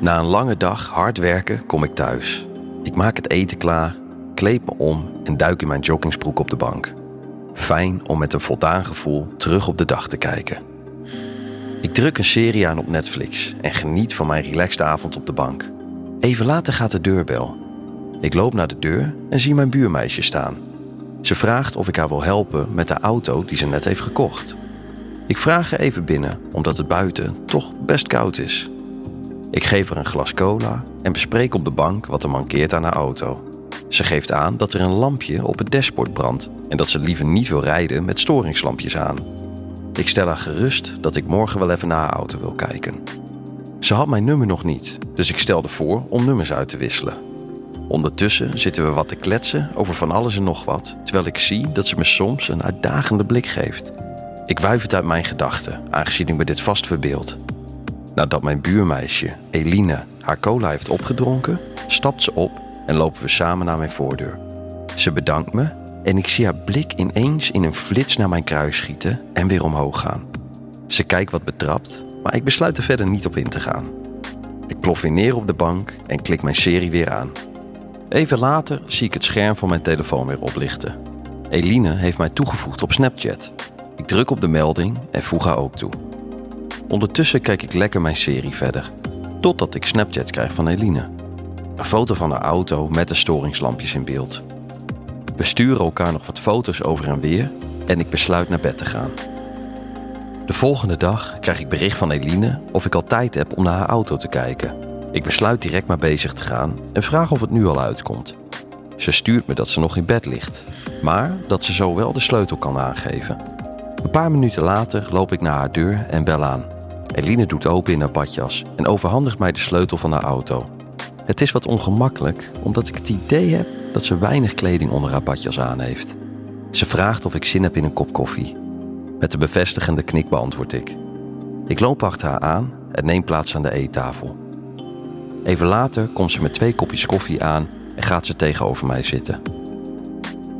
Na een lange dag hard werken kom ik thuis. Ik maak het eten klaar, kleed me om en duik in mijn joggingsbroek op de bank. Fijn om met een voldaan gevoel terug op de dag te kijken. Ik druk een serie aan op Netflix en geniet van mijn relaxed avond op de bank. Even later gaat de deurbel. Ik loop naar de deur en zie mijn buurmeisje staan. Ze vraagt of ik haar wil helpen met de auto die ze net heeft gekocht. Ik vraag er even binnen, omdat het buiten toch best koud is. Ik geef haar een glas cola en bespreek op de bank wat er mankeert aan haar auto. Ze geeft aan dat er een lampje op het dashboard brandt en dat ze liever niet wil rijden met storingslampjes aan. Ik stel haar gerust dat ik morgen wel even naar haar auto wil kijken. Ze had mijn nummer nog niet, dus ik stelde voor om nummers uit te wisselen. Ondertussen zitten we wat te kletsen over van alles en nog wat, terwijl ik zie dat ze me soms een uitdagende blik geeft. Ik wuif het uit mijn gedachten, aangezien ik me dit vast verbeeld. Nadat mijn buurmeisje, Eline, haar cola heeft opgedronken, stapt ze op en lopen we samen naar mijn voordeur. Ze bedankt me en ik zie haar blik ineens in een flits naar mijn kruis schieten en weer omhoog gaan. Ze kijkt wat betrapt, maar ik besluit er verder niet op in te gaan. Ik plof weer neer op de bank en klik mijn serie weer aan. Even later zie ik het scherm van mijn telefoon weer oplichten. Eline heeft mij toegevoegd op Snapchat. Ik druk op de melding en voeg haar ook toe. Ondertussen kijk ik lekker mijn serie verder, totdat ik Snapchat krijg van Eline. Een foto van haar auto met de storingslampjes in beeld. We sturen elkaar nog wat foto's over en weer en ik besluit naar bed te gaan. De volgende dag krijg ik bericht van Eline of ik al tijd heb om naar haar auto te kijken. Ik besluit direct maar bezig te gaan en vraag of het nu al uitkomt. Ze stuurt me dat ze nog in bed ligt, maar dat ze zo wel de sleutel kan aangeven. Een paar minuten later loop ik naar haar deur en bel aan. Eline doet open in haar badjas en overhandigt mij de sleutel van haar auto. Het is wat ongemakkelijk, omdat ik het idee heb dat ze weinig kleding onder haar badjas aan heeft. Ze vraagt of ik zin heb in een kop koffie. Met een bevestigende knik beantwoord ik. Ik loop achter haar aan en neem plaats aan de eettafel. Even later komt ze met twee kopjes koffie aan en gaat ze tegenover mij zitten.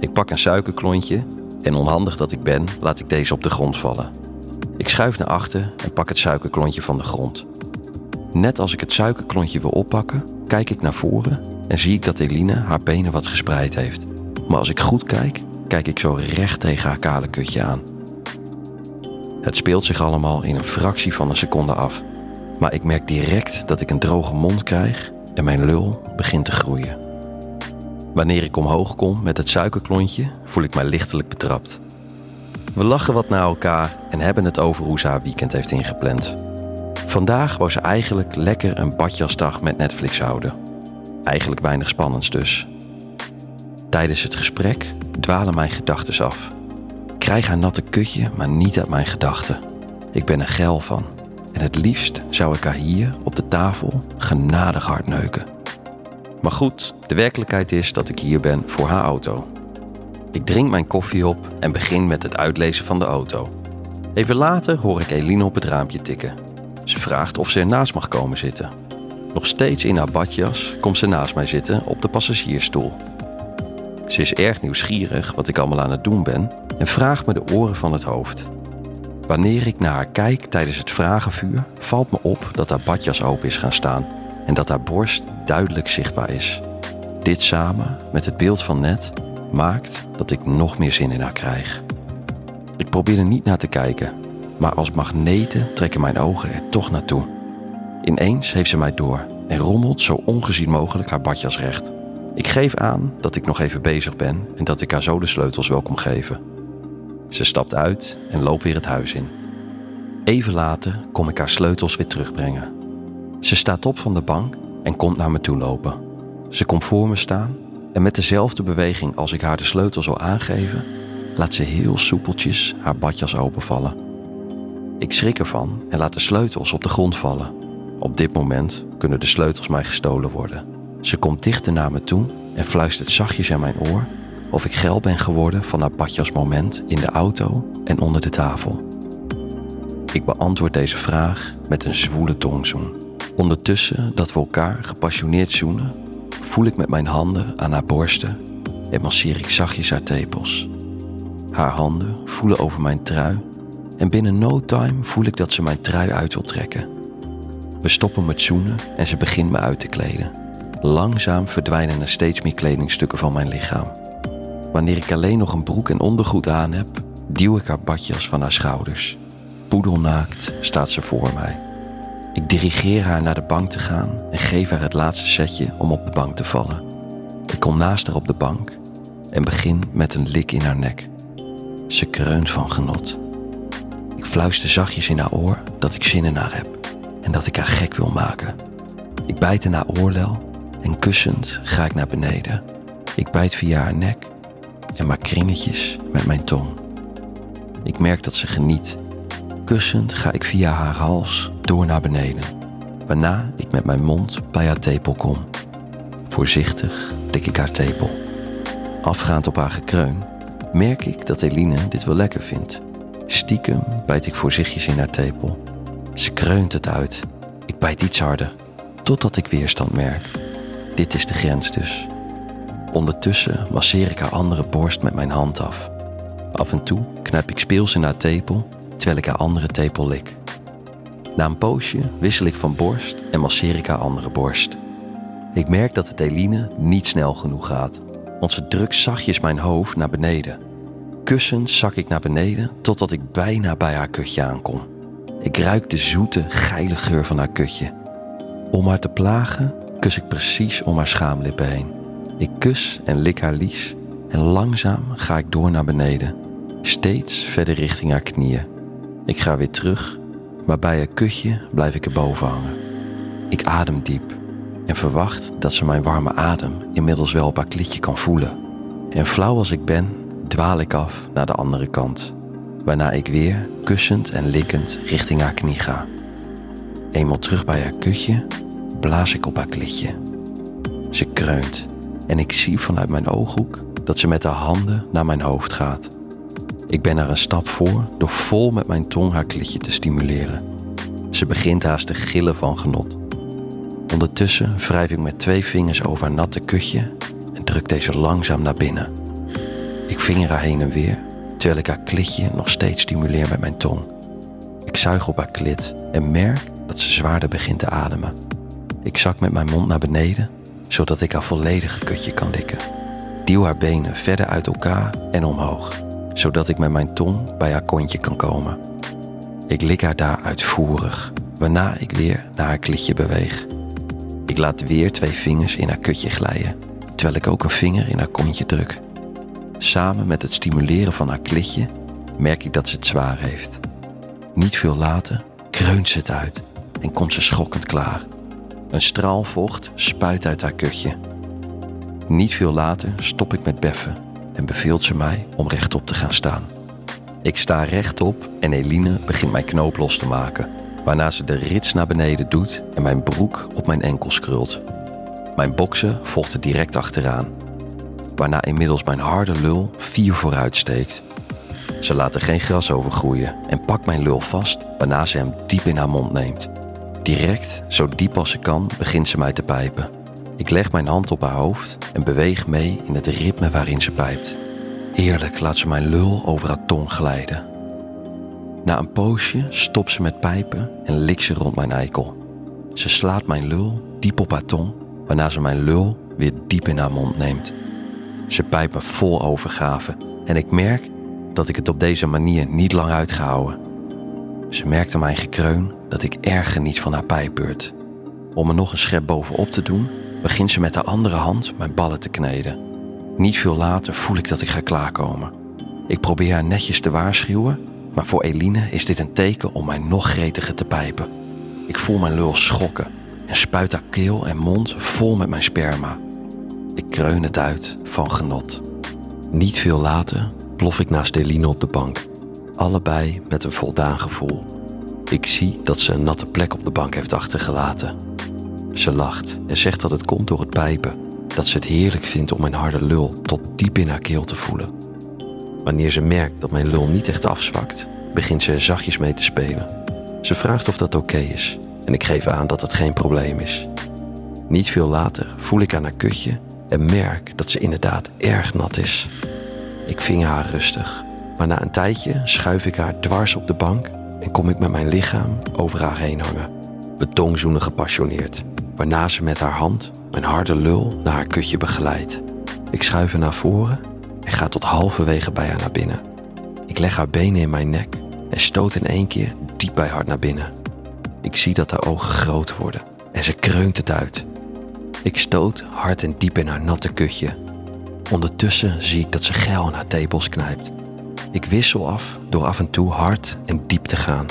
Ik pak een suikerklontje en onhandig dat ik ben, laat ik deze op de grond vallen. Ik schuif naar achter en pak het suikerklontje van de grond. Net als ik het suikerklontje wil oppakken, kijk ik naar voren en zie ik dat Eline haar benen wat gespreid heeft. Maar als ik goed kijk, kijk ik zo recht tegen haar kale kutje aan. Het speelt zich allemaal in een fractie van een seconde af. Maar ik merk direct dat ik een droge mond krijg en mijn lul begint te groeien. Wanneer ik omhoog kom met het suikerklontje, voel ik mij lichtelijk betrapt. We lachen wat naar elkaar en hebben het over hoe ze haar weekend heeft ingepland. Vandaag wou ze eigenlijk lekker een badjasdag met Netflix houden. Eigenlijk weinig spannends dus. Tijdens het gesprek dwalen mijn gedachten af. Ik krijg haar natte kutje, maar niet uit mijn gedachten. Ik ben er geil van. En het liefst zou ik haar hier op de tafel genadig hard neuken. Maar goed, de werkelijkheid is dat ik hier ben voor haar auto. Ik drink mijn koffie op en begin met het uitlezen van de auto. Even later hoor ik Eline op het raampje tikken. Ze vraagt of ze ernaast mag komen zitten. Nog steeds in haar badjas komt ze naast mij zitten op de passagiersstoel. Ze is erg nieuwsgierig wat ik allemaal aan het doen ben en vraagt me de oren van het hoofd. Wanneer ik naar haar kijk tijdens het vragenvuur, valt me op dat haar badjas open is gaan staan en dat haar borst duidelijk zichtbaar is. Dit samen met het beeld van net maakt dat ik nog meer zin in haar krijg. Ik probeer er niet naar te kijken, maar als magneten trekken mijn ogen er toch naartoe. Ineens heeft ze mij door en rommelt zo ongezien mogelijk haar badjas recht. Ik geef aan dat ik nog even bezig ben en dat ik haar zo de sleutels wil kom geven. Ze stapt uit en loopt weer het huis in. Even later kom ik haar sleutels weer terugbrengen. Ze staat op van de bank en komt naar me toe lopen. Ze komt voor me staan en met dezelfde beweging als ik haar de sleutel zal aangeven, laat ze heel soepeltjes haar badjas openvallen. Ik schrik ervan en laat de sleutels op de grond vallen. Op dit moment kunnen de sleutels mij gestolen worden. Ze komt dichter naar me toe en fluistert zachtjes in mijn oor of ik geil ben geworden van haar badjasmoment in de auto en onder de tafel. Ik beantwoord deze vraag met een zwoele tongzoen. Ondertussen dat we elkaar gepassioneerd zoenen, voel ik met mijn handen aan haar borsten en masseer ik zachtjes haar tepels. Haar handen voelen over mijn trui en binnen no time voel ik dat ze mijn trui uit wil trekken. We stoppen met zoenen en ze begint me uit te kleden. Langzaam verdwijnen er steeds meer kledingstukken van mijn lichaam. Wanneer ik alleen nog een broek en ondergoed aan heb, duw ik haar badjas van haar schouders. Poedelnaakt staat ze voor mij. Ik dirigeer haar naar de bank te gaan en geef haar het laatste setje om op de bank te vallen. Ik kom naast haar op de bank en begin met een lik in haar nek. Ze kreunt van genot. Ik fluister zachtjes in haar oor dat ik zin in haar heb en dat ik haar gek wil maken. Ik bijt in haar oorlel en kussend ga ik naar beneden. Ik bijt via haar nek en maak kringetjes met mijn tong. Ik merk dat ze geniet. Kussend ga ik via haar hals door naar beneden, waarna ik met mijn mond bij haar tepel kom. Voorzichtig lik ik haar tepel. Afgaand op haar gekreun merk ik dat Eline dit wel lekker vindt. Stiekem bijt ik voorzichtig in haar tepel. Ze kreunt het uit. Ik bijt iets harder, totdat ik weerstand merk. Dit is de grens dus. Ondertussen masseer ik haar andere borst met mijn hand af. Af en toe knijp ik speels in haar tepel, terwijl ik haar andere tepel lik. Na een poosje wissel ik van borst en masseer ik haar andere borst. Ik merk dat het Eline niet snel genoeg gaat, want ze drukt zachtjes mijn hoofd naar beneden. Kussend zak ik naar beneden totdat ik bijna bij haar kutje aankom. Ik ruik de zoete, geile geur van haar kutje. Om haar te plagen, kus ik precies om haar schaamlippen heen. Ik kus en lik haar lies en langzaam ga ik door naar beneden, steeds verder richting haar knieën. Ik ga weer terug, maar bij haar kutje blijf ik erboven hangen. Ik adem diep en verwacht dat ze mijn warme adem inmiddels wel op haar klitje kan voelen. En flauw als ik ben, dwaal ik af naar de andere kant, waarna ik weer kussend en likkend richting haar knie ga. Eenmaal terug bij haar kutje, blaas ik op haar klitje. Ze kreunt en ik zie vanuit mijn ooghoek dat ze met haar handen naar mijn hoofd gaat. Ik ben er een stap voor door vol met mijn tong haar klitje te stimuleren. Ze begint haast te gillen van genot. Ondertussen wrijf ik met twee vingers over haar natte kutje en druk deze langzaam naar binnen. Ik vinger haar heen en weer, terwijl ik haar klitje nog steeds stimuleer met mijn tong. Ik zuig op haar klit en merk dat ze zwaarder begint te ademen. Ik zak met mijn mond naar beneden, zodat ik haar volledige kutje kan likken. Duw haar benen verder uit elkaar en omhoog, zodat ik met mijn tong bij haar kontje kan komen. Ik lik haar daar uitvoerig, waarna ik weer naar haar klitje beweeg. Ik laat weer twee vingers in haar kutje glijden, terwijl ik ook een vinger in haar kontje druk. Samen met het stimuleren van haar klitje merk ik dat ze het zwaar heeft. Niet veel later kreunt ze het uit en komt ze schokkend klaar. Een straal vocht spuit uit haar kutje. Niet veel later stop ik met beffen en beveelt ze mij om rechtop te gaan staan. Ik sta rechtop en Eline begint mijn knoop los te maken, waarna ze de rits naar beneden doet en mijn broek op mijn enkels krult. Mijn boksen volgt er direct achteraan, waarna inmiddels mijn harde lul vier vooruit steekt. Ze laat er geen gras over groeien en pakt mijn lul vast, waarna ze hem diep in haar mond neemt. Direct, zo diep als ze kan, begint ze mij te pijpen. Ik leg mijn hand op haar hoofd en beweeg mee in het ritme waarin ze pijpt. Heerlijk laat ze mijn lul over haar tong glijden. Na een poosje stopt ze met pijpen en likt ze rond mijn eikel. Ze slaat mijn lul diep op haar tong, waarna ze mijn lul weer diep in haar mond neemt. Ze pijpt me vol overgave en ik merk dat ik het op deze manier niet lang uitgehouden. Ze merkte mijn gekreun dat ik erg geniet van haar pijpbeurt. Om er nog een schep bovenop te doen, begint ze met de andere hand mijn ballen te kneden. Niet veel later voel ik dat ik ga klaarkomen. Ik probeer haar netjes te waarschuwen, maar voor Eline is dit een teken om mij nog gretiger te pijpen. Ik voel mijn lul schokken en spuit haar keel en mond vol met mijn sperma. Ik kreun het uit van genot. Niet veel later plof ik naast Eline op de bank, allebei met een voldaan gevoel. Ik zie dat ze een natte plek op de bank heeft achtergelaten. Ze lacht en zegt dat het komt door het pijpen, dat ze het heerlijk vindt om mijn harde lul tot diep in haar keel te voelen. Wanneer ze merkt dat mijn lul niet echt afzwakt, begint ze er zachtjes mee te spelen. Ze vraagt of dat oké is en ik geef aan dat het geen probleem is. Niet veel later voel ik aan haar kutje en merk dat ze inderdaad erg nat is. Ik ving haar rustig, maar na een tijdje schuif ik haar dwars op de bank en kom ik met mijn lichaam over haar heen hangen. We gepassioneerd, waarna ze met haar hand mijn harde lul naar haar kutje begeleidt. Ik schuif haar naar voren en ga tot halverwege bij haar naar binnen. Ik leg haar benen in mijn nek en stoot in één keer diep bij haar naar binnen. Ik zie dat haar ogen groot worden en ze kreunt het uit. Ik stoot hard en diep in haar natte kutje. Ondertussen zie ik dat ze geil in haar tepels knijpt. Ik wissel af door af en toe hard en diep te gaan,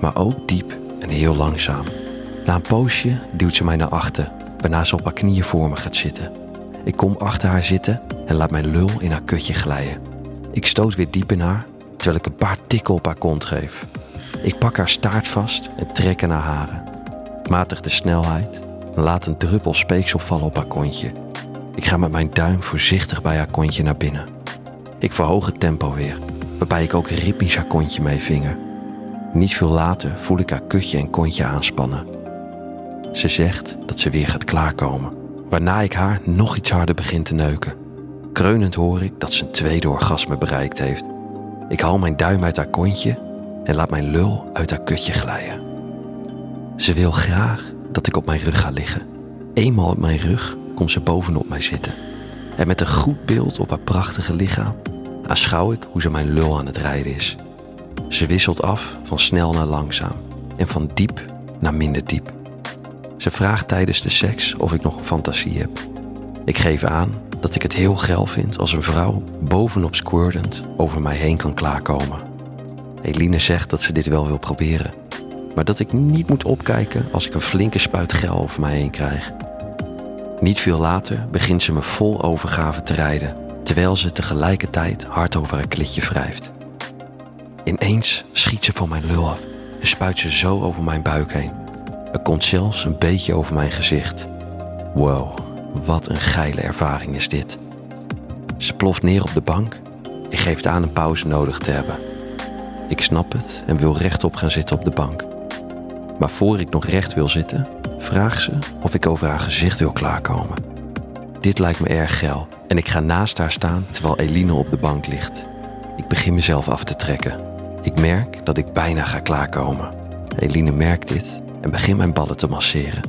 maar ook diep en heel langzaam. Na een poosje duwt ze mij naar achter, waarna ze op haar knieën voor me gaat zitten. Ik kom achter haar zitten en laat mijn lul in haar kutje glijden. Ik stoot weer diep in haar, terwijl ik een paar tikken op haar kont geef. Ik pak haar staart vast en trek aan haar haren. Matig de snelheid en laat een druppel speeksel vallen op haar kontje. Ik ga met mijn duim voorzichtig bij haar kontje naar binnen. Ik verhoog het tempo weer, waarbij ik ook ritmisch haar kontje mee vinger. Niet veel later voel ik haar kutje en kontje aanspannen. Ze zegt dat ze weer gaat klaarkomen, waarna ik haar nog iets harder begin te neuken. Kreunend hoor ik dat ze een tweede orgasme bereikt heeft. Ik haal mijn duim uit haar kontje en laat mijn lul uit haar kutje glijden. Ze wil graag dat ik op mijn rug ga liggen. Eenmaal op mijn rug komt ze bovenop mij zitten. En met een goed beeld op haar prachtige lichaam aanschouw ik hoe ze mijn lul aan het rijden is. Ze wisselt af van snel naar langzaam en van diep naar minder diep. Ze vraagt tijdens de seks of ik nog een fantasie heb. Ik geef aan dat ik het heel geil vind als een vrouw bovenop squirtend over mij heen kan klaarkomen. Eline zegt dat ze dit wel wil proberen, maar dat ik niet moet opkijken als ik een flinke spuit gel over mij heen krijg. Niet veel later begint ze me vol overgave te rijden, terwijl ze tegelijkertijd hard over haar klitje wrijft. Ineens schiet ze van mijn lul af en spuit ze zo over mijn buik heen. Er komt zelfs een beetje over mijn gezicht. Wow, wat een geile ervaring is dit. Ze ploft neer op de bank en geeft aan een pauze nodig te hebben. Ik snap het en wil rechtop gaan zitten op de bank. Maar voor ik nog recht wil zitten, vraagt ze of ik over haar gezicht wil klaarkomen. Dit lijkt me erg geil en ik ga naast haar staan terwijl Eline op de bank ligt. Ik begin mezelf af te trekken. Ik merk dat ik bijna ga klaarkomen. Eline merkt dit en begint mijn ballen te masseren.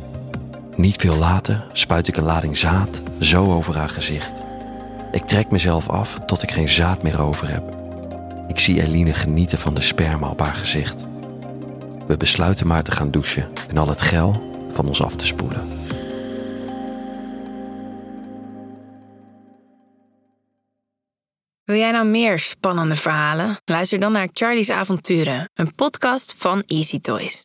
Niet veel later spuit ik een lading zaad zo over haar gezicht. Ik trek mezelf af tot ik geen zaad meer over heb. Ik zie Eline genieten van de sperma op haar gezicht. We besluiten maar te gaan douchen en al het gel van ons af te spoelen. Wil jij nou meer spannende verhalen? Luister dan naar Charlie's Avonturen, een podcast van Easy Toys.